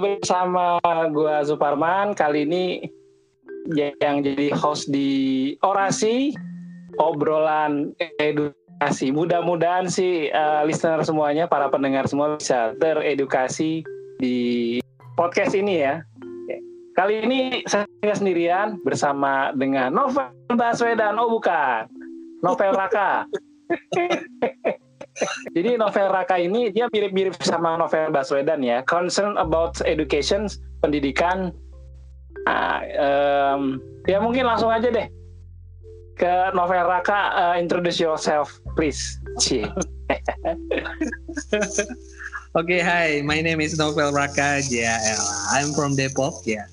bersama gua Suparman. Kali ini yang jadi host di Orasi obrolan edukasi. Mudah-mudahan sih uh, listener semuanya, para pendengar semua bisa teredukasi di podcast ini ya. Kali ini saya sendirian bersama dengan Novel Baswedan. Oh bukan, Novel Raka. Jadi novel Raka ini dia mirip-mirip sama novel Baswedan ya. Concern about education, pendidikan. Uh, um, ya mungkin langsung aja deh ke novel Raka. Uh, introduce yourself, please. Oke, okay, hi. My name is Novel Raka JL. I'm from Depok ya. Yeah.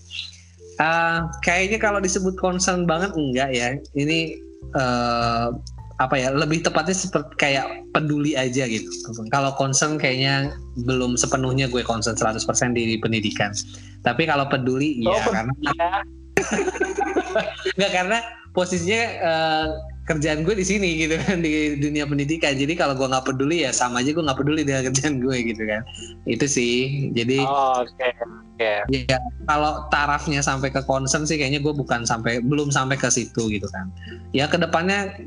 Uh, kayaknya kalau disebut concern banget enggak ya. Ini uh, apa ya lebih tepatnya seperti kayak peduli aja gitu. Kalau concern kayaknya belum sepenuhnya gue concern 100% di pendidikan. Tapi kalau peduli iya, oh, ya karena nggak karena posisinya uh, kerjaan gue di sini gitu kan di dunia pendidikan. Jadi kalau gue nggak peduli ya sama aja gue nggak peduli dengan kerjaan gue gitu kan. Itu sih. Jadi oh. Okay. Okay. Ya kalau tarafnya sampai ke concern sih kayaknya gue bukan sampai belum sampai ke situ gitu kan. Ya ke depannya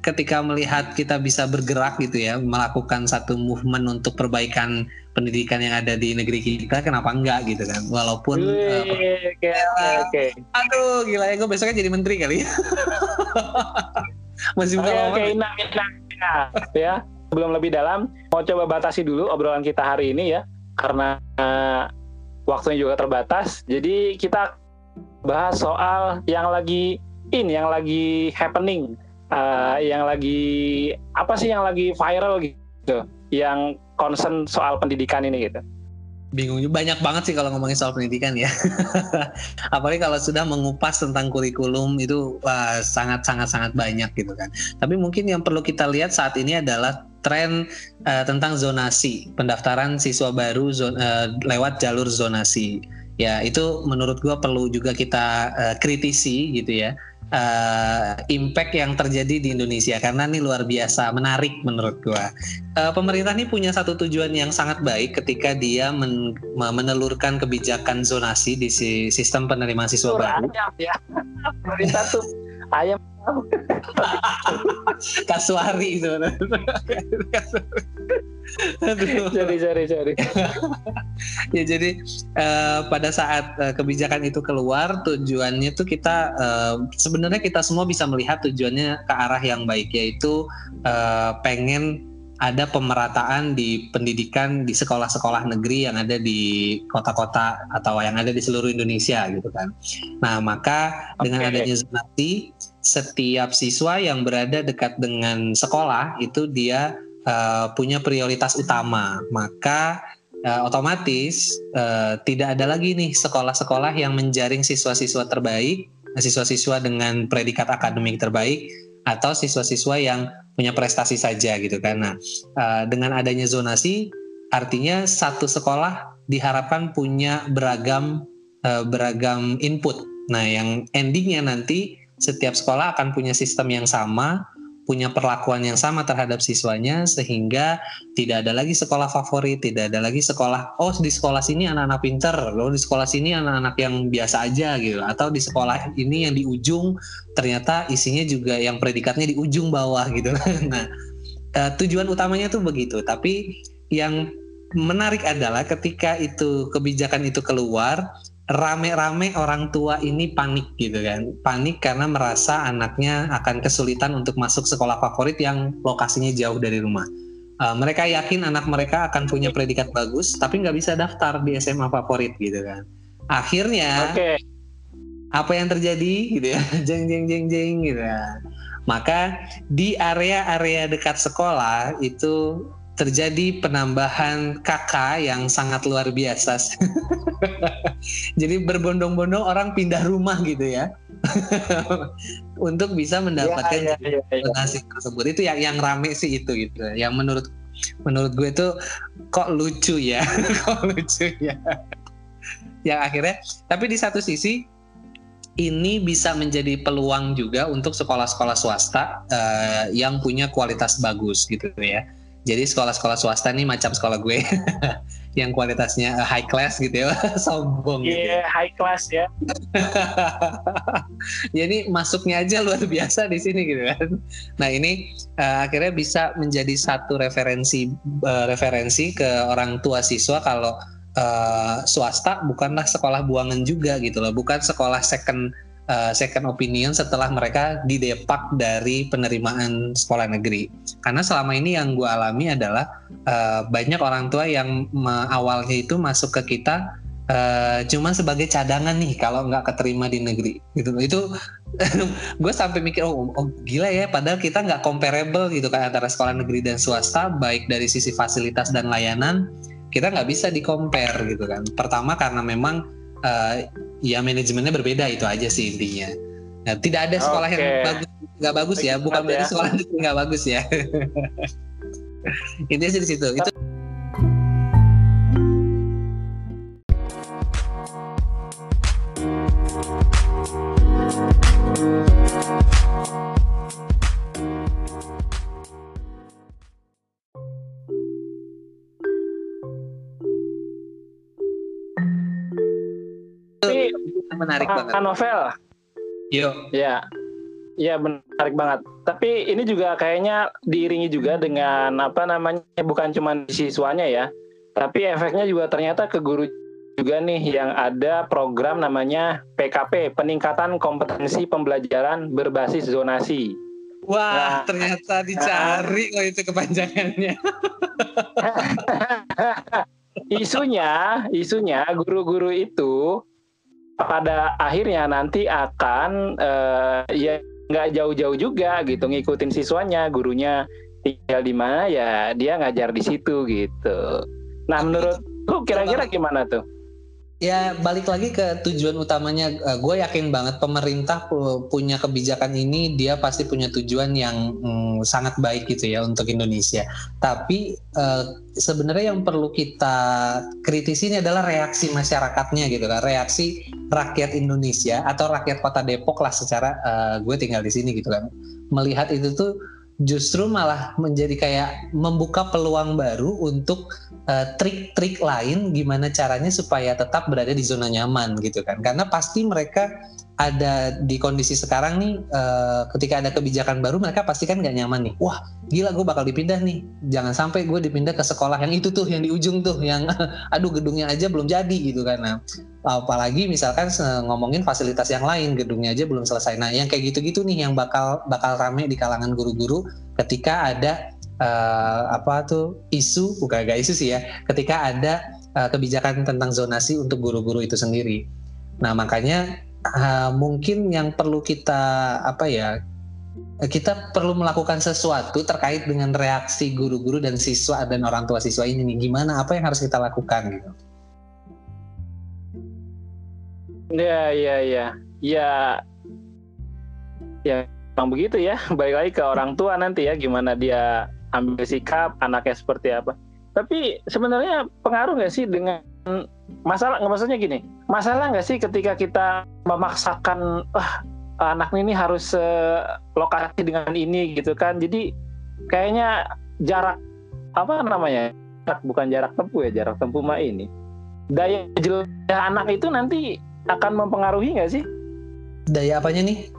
ketika melihat kita bisa bergerak gitu ya melakukan satu movement untuk perbaikan pendidikan yang ada di negeri kita kenapa enggak gitu kan? Walaupun Wih, uh, okay, okay. aduh gila ya gue besoknya jadi menteri kali ya. Masih belum oke okay, nah, nah, ya. Belum lebih dalam mau coba batasi dulu obrolan kita hari ini ya karena uh, waktunya juga terbatas. Jadi kita bahas soal yang lagi in yang lagi happening uh, yang lagi apa sih yang lagi viral gitu? Yang concern soal pendidikan ini gitu. Bingung banyak banget sih kalau ngomongin soal pendidikan ya. Apalagi kalau sudah mengupas tentang kurikulum itu sangat sangat sangat banyak gitu kan. Tapi mungkin yang perlu kita lihat saat ini adalah tren uh, tentang zonasi. Pendaftaran siswa baru zon, uh, lewat jalur zonasi. Ya itu menurut gua perlu juga kita uh, kritisi gitu ya uh, impact yang terjadi di Indonesia karena ini luar biasa menarik menurut gua. Uh, pemerintah ini punya satu tujuan yang sangat baik ketika dia men menelurkan kebijakan zonasi di sistem penerimaan siswa baru. Ya. Pemerintah tuh ayam Kasuari itu. Jadi, jadi, jadi. ya jadi uh, pada saat uh, kebijakan itu keluar, tujuannya tuh kita uh, sebenarnya kita semua bisa melihat tujuannya ke arah yang baik, yaitu uh, pengen ada pemerataan di pendidikan di sekolah-sekolah negeri yang ada di kota-kota atau yang ada di seluruh Indonesia gitu kan. Nah maka okay. dengan adanya zonasi setiap siswa yang berada dekat dengan sekolah itu dia uh, punya prioritas utama maka uh, otomatis uh, tidak ada lagi nih sekolah-sekolah yang menjaring siswa-siswa terbaik siswa-siswa dengan predikat akademik terbaik atau siswa-siswa yang punya prestasi saja gitu kan. Nah dengan adanya zonasi artinya satu sekolah diharapkan punya beragam beragam input. Nah yang endingnya nanti setiap sekolah akan punya sistem yang sama, punya perlakuan yang sama terhadap siswanya sehingga tidak ada lagi sekolah favorit, tidak ada lagi sekolah oh di sekolah sini anak-anak pinter, loh di sekolah sini anak-anak yang biasa aja gitu atau di sekolah ini yang di ujung ternyata isinya juga yang predikatnya di ujung bawah gitu. nah, uh, tujuan utamanya tuh begitu, tapi yang menarik adalah ketika itu kebijakan itu keluar rame-rame orang tua ini panik gitu kan. Panik karena merasa anaknya akan kesulitan untuk masuk sekolah favorit yang lokasinya jauh dari rumah. Uh, mereka yakin anak mereka akan punya predikat bagus tapi nggak bisa daftar di SMA favorit gitu kan. Akhirnya okay. apa yang terjadi gitu ya? Jeng jeng jeng jeng gitu ya maka di area-area dekat sekolah itu terjadi penambahan kakak yang sangat luar biasa. Jadi berbondong-bondong orang pindah rumah gitu ya. Untuk bisa mendapatkan ya, ya, ya, ya. tersebut. Itu yang yang rame sih itu gitu. Yang menurut menurut gue itu kok lucu ya. kok lucu ya. yang akhirnya tapi di satu sisi ini bisa menjadi peluang juga untuk sekolah-sekolah swasta uh, yang punya kualitas bagus gitu ya jadi sekolah-sekolah swasta nih macam sekolah gue yang kualitasnya uh, high class gitu ya sombong gitu yeah, ya. high class ya jadi masuknya aja luar biasa di sini gitu kan nah ini uh, akhirnya bisa menjadi satu referensi uh, referensi ke orang tua siswa kalau uh, swasta bukanlah sekolah buangan juga gitu loh bukan sekolah second uh, second opinion setelah mereka didepak dari penerimaan sekolah negeri. Karena selama ini yang gue alami adalah uh, banyak orang tua yang awalnya itu masuk ke kita uh, cuman sebagai cadangan nih kalau nggak keterima di negeri gitu. Itu gue sampai mikir oh, oh gila ya padahal kita nggak comparable gitu kan antara sekolah negeri dan swasta baik dari sisi fasilitas dan layanan kita nggak bisa di compare gitu kan. Pertama karena memang uh, ya manajemennya berbeda itu aja sih intinya. Nah, tidak ada sekolah okay. yang bagus nggak bagus ya, bukan berarti ya. sekolah itu nggak bagus ya. intinya sih di situ. Itu menarik banget. Novel. Yo. Ya. Ya menarik banget. Tapi ini juga kayaknya diiringi juga dengan apa namanya bukan cuma siswanya ya, tapi efeknya juga ternyata ke guru juga nih yang ada program namanya PKP Peningkatan Kompetensi Pembelajaran Berbasis Zonasi. Wah, nah, ternyata dicari uh, oh itu kepanjangannya. isunya, isunya guru-guru itu pada akhirnya nanti akan uh, ya nggak jauh-jauh juga gitu ngikutin siswanya gurunya tinggal di mana ya dia ngajar di situ gitu. Nah menurut lu kira-kira gimana tuh? Ya balik lagi ke tujuan utamanya. Uh, gue yakin banget pemerintah punya kebijakan ini dia pasti punya tujuan yang mm, sangat baik gitu ya untuk Indonesia. Tapi uh, sebenarnya yang perlu kita kritisi ini adalah reaksi masyarakatnya gitu kan. Reaksi rakyat Indonesia atau rakyat kota Depok lah secara uh, gue tinggal di sini gitu kan. Melihat itu tuh justru malah menjadi kayak membuka peluang baru untuk eh, trik-trik lain gimana caranya supaya tetap berada di zona nyaman gitu kan. Karena pasti mereka ada di kondisi sekarang nih uh, ketika ada kebijakan baru mereka pasti kan nggak nyaman nih. Wah gila gue bakal dipindah nih. Jangan sampai gue dipindah ke sekolah yang itu tuh yang di ujung tuh yang aduh gedungnya aja belum jadi gitu kan. Nah apalagi misalkan ngomongin fasilitas yang lain gedungnya aja belum selesai. Nah yang kayak gitu-gitu nih yang bakal bakal rame di kalangan guru-guru ketika ada uh, apa tuh isu bukan gak isu sih ya ketika ada uh, kebijakan tentang zonasi untuk guru-guru itu sendiri. Nah makanya uh, mungkin yang perlu kita apa ya kita perlu melakukan sesuatu terkait dengan reaksi guru-guru dan siswa dan orang tua siswa ini nih gimana apa yang harus kita lakukan gitu Ya, ya, ya, ya, ya, memang begitu ya. Balik lagi ke orang tua nanti ya, gimana dia ambil sikap, anaknya seperti apa. Tapi sebenarnya pengaruh nggak sih dengan masalah? Nggak maksudnya gini, masalah nggak sih ketika kita memaksakan, ah, anak ini harus uh, lokasi dengan ini gitu kan? Jadi kayaknya jarak apa namanya? Bukan jarak tempuh ya, jarak tempuh mah ini. Daya jelajah anak itu nanti akan mempengaruhi nggak sih? Daya apanya nih?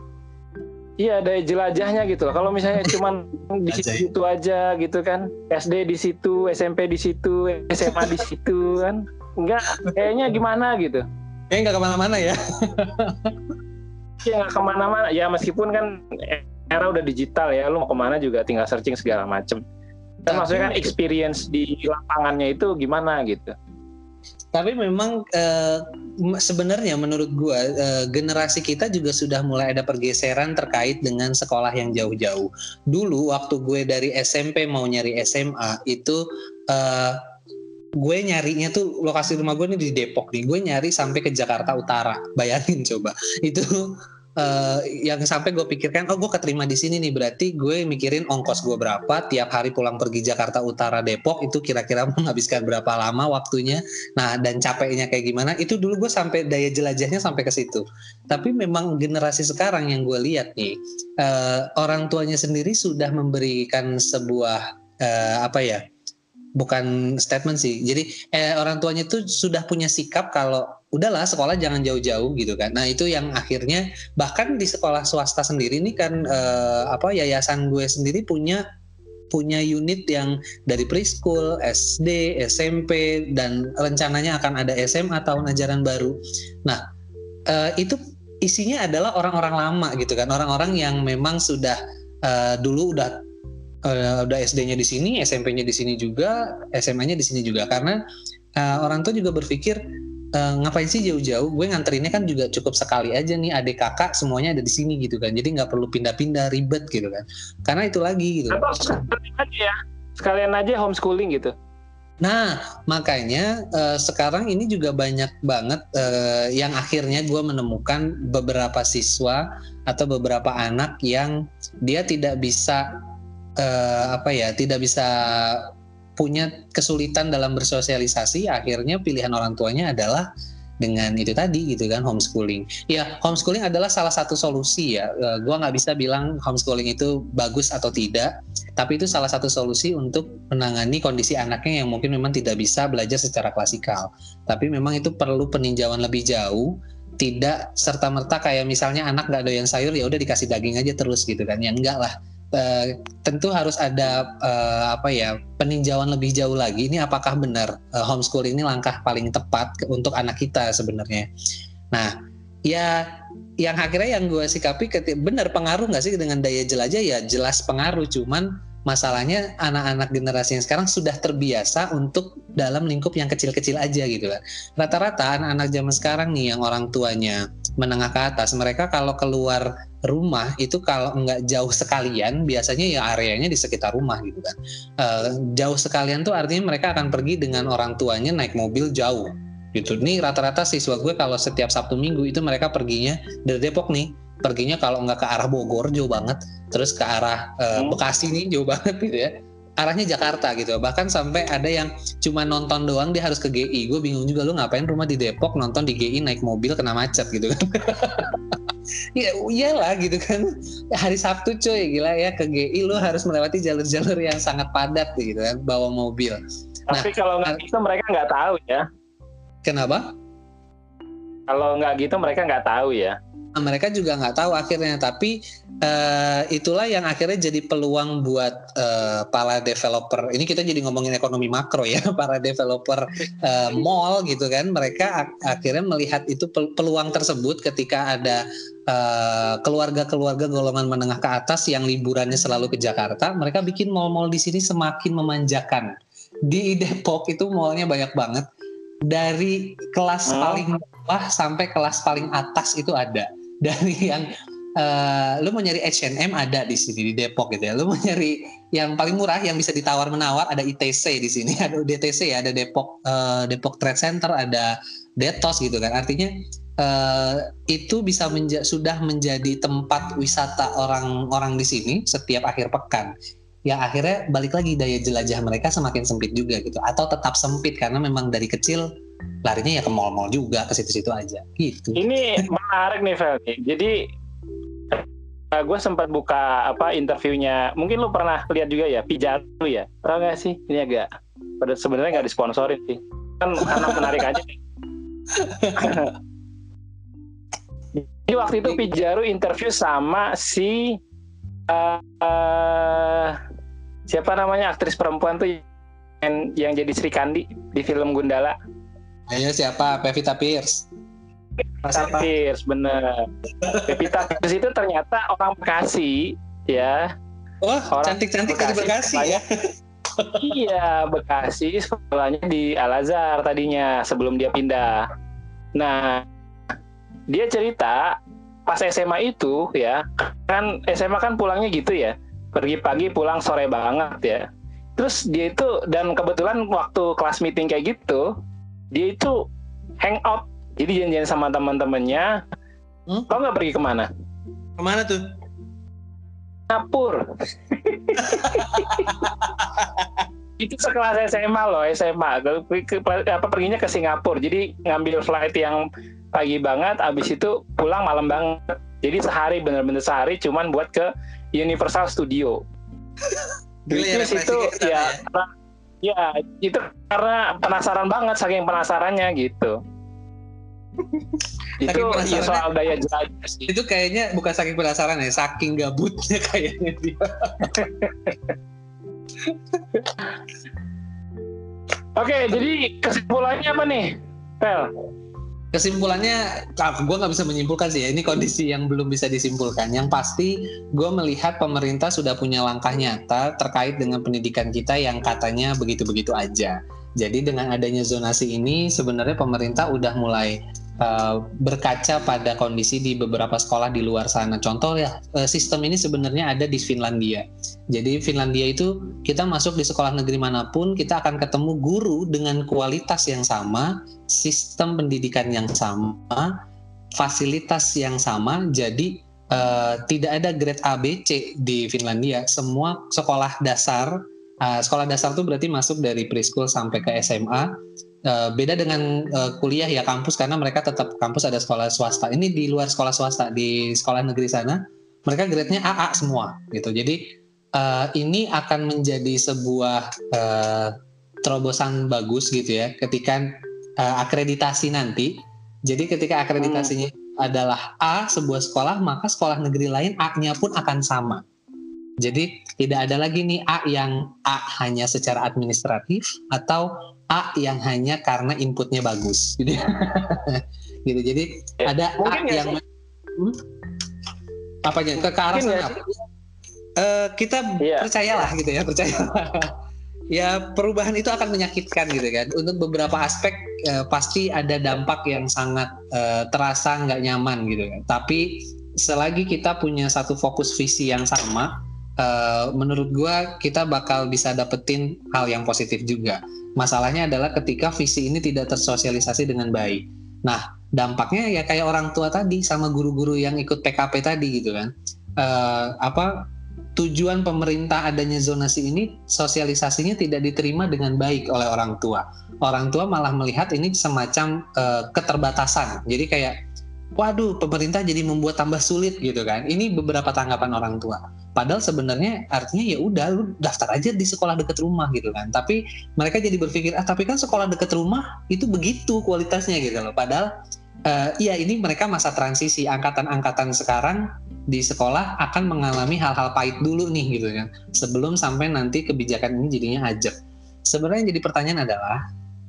Iya daya jelajahnya gitu loh. Kalau misalnya cuma di situ aja gitu kan, SD di situ, SMP di situ, SMA di situ kan, enggak kayaknya gimana gitu? Kayaknya nggak ke mana-mana ya? Iya nggak ke mana-mana. Ya meskipun kan era udah digital ya, lu mau ke mana juga tinggal searching segala macem. Dan maksudnya kan experience di lapangannya itu gimana gitu? tapi memang uh, sebenarnya menurut gua uh, generasi kita juga sudah mulai ada pergeseran terkait dengan sekolah yang jauh-jauh. Dulu waktu gue dari SMP mau nyari SMA itu uh, gue nyarinya tuh lokasi rumah gue ini di Depok nih. Gue nyari sampai ke Jakarta Utara. Bayangin coba. Itu uh, yang sampai gue pikirkan oh gue keterima di sini nih berarti gue mikirin ongkos gue berapa tiap hari pulang pergi Jakarta Utara Depok itu kira-kira menghabiskan berapa lama waktunya nah dan capeknya kayak gimana itu dulu gue sampai daya jelajahnya sampai ke situ tapi memang generasi sekarang yang gue lihat nih uh, orang tuanya sendiri sudah memberikan sebuah uh, apa ya bukan statement sih. Jadi eh, orang tuanya itu sudah punya sikap kalau udahlah sekolah jangan jauh-jauh gitu kan. Nah itu yang akhirnya bahkan di sekolah swasta sendiri ini kan eh, apa yayasan gue sendiri punya punya unit yang dari preschool, SD, SMP dan rencananya akan ada SMA tahun ajaran baru. Nah eh, itu isinya adalah orang-orang lama gitu kan, orang-orang yang memang sudah uh, dulu udah uh, udah SD-nya di sini, SMP-nya di sini juga, SMA-nya di sini juga karena uh, orang tua juga berpikir uh, ngapain sih jauh-jauh? Gue nganterinnya kan juga cukup sekali aja nih adik kakak semuanya ada di sini gitu kan. Jadi nggak perlu pindah-pindah ribet gitu kan. Karena itu lagi gitu. Atau sekalian aja ya, sekalian aja homeschooling gitu. Nah, makanya uh, sekarang ini juga banyak banget uh, yang akhirnya gue menemukan beberapa siswa atau beberapa anak yang dia tidak bisa uh, apa ya tidak bisa punya kesulitan dalam bersosialisasi akhirnya pilihan orang tuanya adalah dengan itu tadi gitu kan homeschooling. Ya homeschooling adalah salah satu solusi ya. Uh, gua nggak bisa bilang homeschooling itu bagus atau tidak, tapi itu salah satu solusi untuk menangani kondisi anaknya yang mungkin memang tidak bisa belajar secara klasikal. Tapi memang itu perlu peninjauan lebih jauh tidak serta merta kayak misalnya anak nggak doyan sayur ya udah dikasih daging aja terus gitu kan ya enggak lah Uh, tentu harus ada uh, apa ya peninjauan lebih jauh lagi. Ini apakah benar uh, homeschooling ini langkah paling tepat untuk anak kita sebenarnya. Nah, ya yang akhirnya yang gue sikapi benar pengaruh nggak sih dengan daya jelajah? Ya jelas pengaruh. Cuman masalahnya anak-anak generasi yang sekarang sudah terbiasa untuk dalam lingkup yang kecil-kecil aja gitu kan. Rata-rata anak-anak zaman sekarang nih yang orang tuanya menengah ke atas, mereka kalau keluar rumah itu kalau nggak jauh sekalian, biasanya ya areanya di sekitar rumah gitu kan. Uh, jauh sekalian tuh artinya mereka akan pergi dengan orang tuanya naik mobil jauh gitu. Nih rata-rata siswa gue kalau setiap Sabtu Minggu itu mereka perginya dari Depok nih perginya kalau nggak ke arah Bogor jauh banget. Terus ke arah uh, Bekasi nih jauh banget gitu ya. Arahnya Jakarta gitu. Bahkan sampai ada yang cuma nonton doang dia harus ke GI gue bingung juga lu ngapain rumah di Depok nonton di GI naik mobil kena macet gitu kan? Ya iyalah gitu kan. Hari Sabtu cuy gila ya ke GI lu harus melewati jalur-jalur yang sangat padat gitu kan bawa mobil. Tapi nah, kalau nggak gitu mereka nggak tahu ya. Kenapa? Kalau nggak gitu mereka nggak tahu ya mereka juga nggak tahu akhirnya. Tapi uh, itulah yang akhirnya jadi peluang buat uh, para developer. Ini kita jadi ngomongin ekonomi makro ya para developer uh, mall gitu kan. Mereka ak akhirnya melihat itu peluang tersebut ketika ada keluarga-keluarga uh, golongan menengah ke atas yang liburannya selalu ke Jakarta mereka bikin mall-mall di sini semakin memanjakan. Di Depok itu mallnya banyak banget. Dari kelas paling bawah sampai kelas paling atas itu ada dari yang uh, lu mau nyari H&M ada di sini di Depok gitu ya. Lu mau nyari yang paling murah yang bisa ditawar menawar ada ITC di sini, ada DTC ya, ada Depok uh, Depok Trade Center, ada Detos gitu kan. Artinya uh, itu bisa menja sudah menjadi tempat wisata orang-orang di sini setiap akhir pekan. Ya akhirnya balik lagi daya jelajah mereka semakin sempit juga gitu atau tetap sempit karena memang dari kecil larinya ya ke mall-mall juga ke situ-situ aja gitu. Ini menarik nih Fel. Jadi uh, gue sempat buka apa interviewnya. Mungkin lu pernah lihat juga ya Pijaru ya? Tau gak sih? Ini agak pada sebenarnya nggak disponsorin sih. Kan anak menarik aja. Jadi waktu itu Pijaru interview sama si uh, uh, siapa namanya? Aktris perempuan tuh yang, yang jadi Sri Kandi di film Gundala Ayo siapa? Pevita Pierce. Pevita Pierce, bener. Pevita Pierce itu ternyata orang Bekasi, ya. Oh, cantik-cantik dari Bekasi ya. iya, Bekasi sekolahnya di Al Azhar tadinya sebelum dia pindah. Nah, dia cerita pas SMA itu ya, kan SMA kan pulangnya gitu ya. Pergi pagi pulang sore banget ya. Terus dia itu dan kebetulan waktu kelas meeting kayak gitu, dia itu hangout jadi janjian sama teman-temannya. Hmm? kau nggak pergi ke mana? Ke mana tuh? Singapura. Itu sekelas SMA loh SMA apa perginya ke Singapura. Jadi ngambil flight yang pagi banget abis itu pulang malam banget. Jadi sehari bener-bener sehari cuman buat ke Universal Studio. Gila ya, itu ya, ya Ya, itu karena penasaran banget, saking penasarannya gitu. itu ya soal daya jelajah sih. Itu kayaknya bukan saking penasaran ya, saking gabutnya kayaknya dia. Oke, jadi kesimpulannya apa nih, Pel? Kesimpulannya, gue nggak bisa menyimpulkan sih ya. Ini kondisi yang belum bisa disimpulkan. Yang pasti, gue melihat pemerintah sudah punya langkah nyata terkait dengan pendidikan kita yang katanya begitu-begitu aja. Jadi dengan adanya zonasi ini, sebenarnya pemerintah udah mulai uh, berkaca pada kondisi di beberapa sekolah di luar sana. Contoh ya, uh, sistem ini sebenarnya ada di Finlandia. Jadi Finlandia itu kita masuk di sekolah negeri mana pun, kita akan ketemu guru dengan kualitas yang sama, sistem pendidikan yang sama, fasilitas yang sama. Jadi uh, tidak ada grade A, B, C di Finlandia. Semua sekolah dasar, uh, sekolah dasar itu berarti masuk dari preschool sampai ke SMA Uh, beda dengan uh, kuliah ya kampus karena mereka tetap kampus ada sekolah swasta. Ini di luar sekolah swasta di sekolah negeri sana mereka grade-nya AA semua gitu. Jadi uh, ini akan menjadi sebuah uh, terobosan bagus gitu ya ketika uh, akreditasi nanti. Jadi ketika akreditasinya hmm. adalah A sebuah sekolah maka sekolah negeri lain A-nya pun akan sama. Jadi tidak ada lagi nih A yang A hanya secara administratif atau A yang hanya karena inputnya bagus gitu gitu jadi ya, ada A yang hmm? apa aja ke, ke arah sana uh, kita ya. percayalah gitu ya percaya ya perubahan itu akan menyakitkan gitu kan untuk beberapa aspek uh, pasti ada dampak yang sangat uh, terasa nggak nyaman gitu kan tapi selagi kita punya satu fokus visi yang sama uh, menurut gua kita bakal bisa dapetin hal yang positif juga Masalahnya adalah ketika visi ini tidak tersosialisasi dengan baik. Nah, dampaknya ya kayak orang tua tadi sama guru-guru yang ikut PKP tadi gitu kan. Uh, apa tujuan pemerintah adanya zonasi ini sosialisasinya tidak diterima dengan baik oleh orang tua. Orang tua malah melihat ini semacam uh, keterbatasan. Jadi kayak waduh pemerintah jadi membuat tambah sulit gitu kan. Ini beberapa tanggapan orang tua. Padahal sebenarnya artinya ya udah lu daftar aja di sekolah dekat rumah gitu kan. Tapi mereka jadi berpikir ah tapi kan sekolah dekat rumah itu begitu kualitasnya gitu loh. Padahal uh, iya ini mereka masa transisi angkatan-angkatan sekarang di sekolah akan mengalami hal-hal pahit dulu nih gitu kan. Sebelum sampai nanti kebijakan ini jadinya ajak. Sebenarnya yang jadi pertanyaan adalah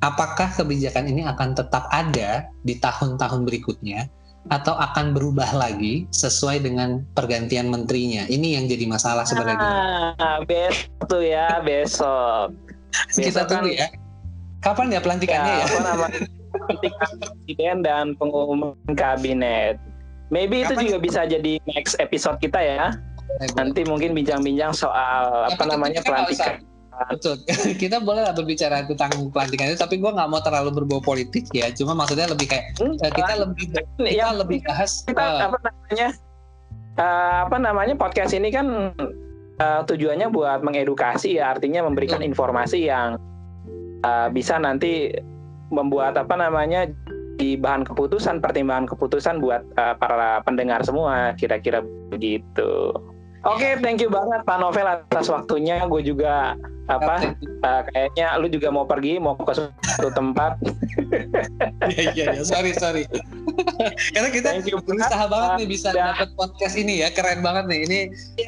apakah kebijakan ini akan tetap ada di tahun-tahun berikutnya atau akan berubah lagi sesuai dengan pergantian menterinya? Ini yang jadi masalah sebenarnya. Ah, besok tuh ya, besok. besok Kita tunggu kan, ya. Kapan ya pelantikannya ya? ya? Apa namanya? Pelantikan presiden dan pengumuman kabinet. Maybe Kapan? itu juga bisa jadi next episode kita ya. Nanti mungkin bincang-bincang soal apa namanya pelantikan Betul. kita boleh lah berbicara tentang pelantikan itu, tapi gue nggak mau terlalu berbau politik ya. Cuma maksudnya lebih kayak hmm, kita lebih kita yang lebih bahas kita uh, apa namanya uh, apa namanya podcast ini kan uh, tujuannya buat mengedukasi ya, artinya memberikan betul. informasi yang uh, bisa nanti membuat apa namanya di bahan keputusan pertimbangan keputusan buat uh, para pendengar semua kira-kira begitu. Oke, okay, thank you banget Pak Novel atas waktunya. Gue juga apa uh, kayaknya lu juga mau pergi mau ke suatu tempat. Iya iya ya. sorry sorry. Karena kita berusaha banget. nih bisa ya. dapat podcast ini ya. Keren banget nih. Ini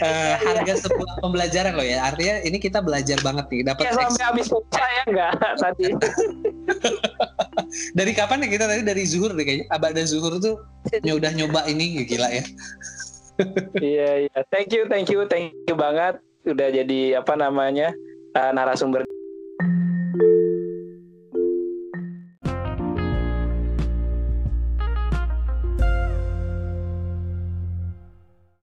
uh, harga sebuah pembelajaran loh ya. Artinya ini kita belajar banget nih dapat ya, sampai habis pulsa ya enggak? Tadi dari kapan nih kita tadi? Dari zuhur deh kayaknya. Abah dan zuhur tuh ya udah nyoba ini gila ya. Iya iya. Thank you thank you thank you banget. Udah jadi apa namanya uh, narasumber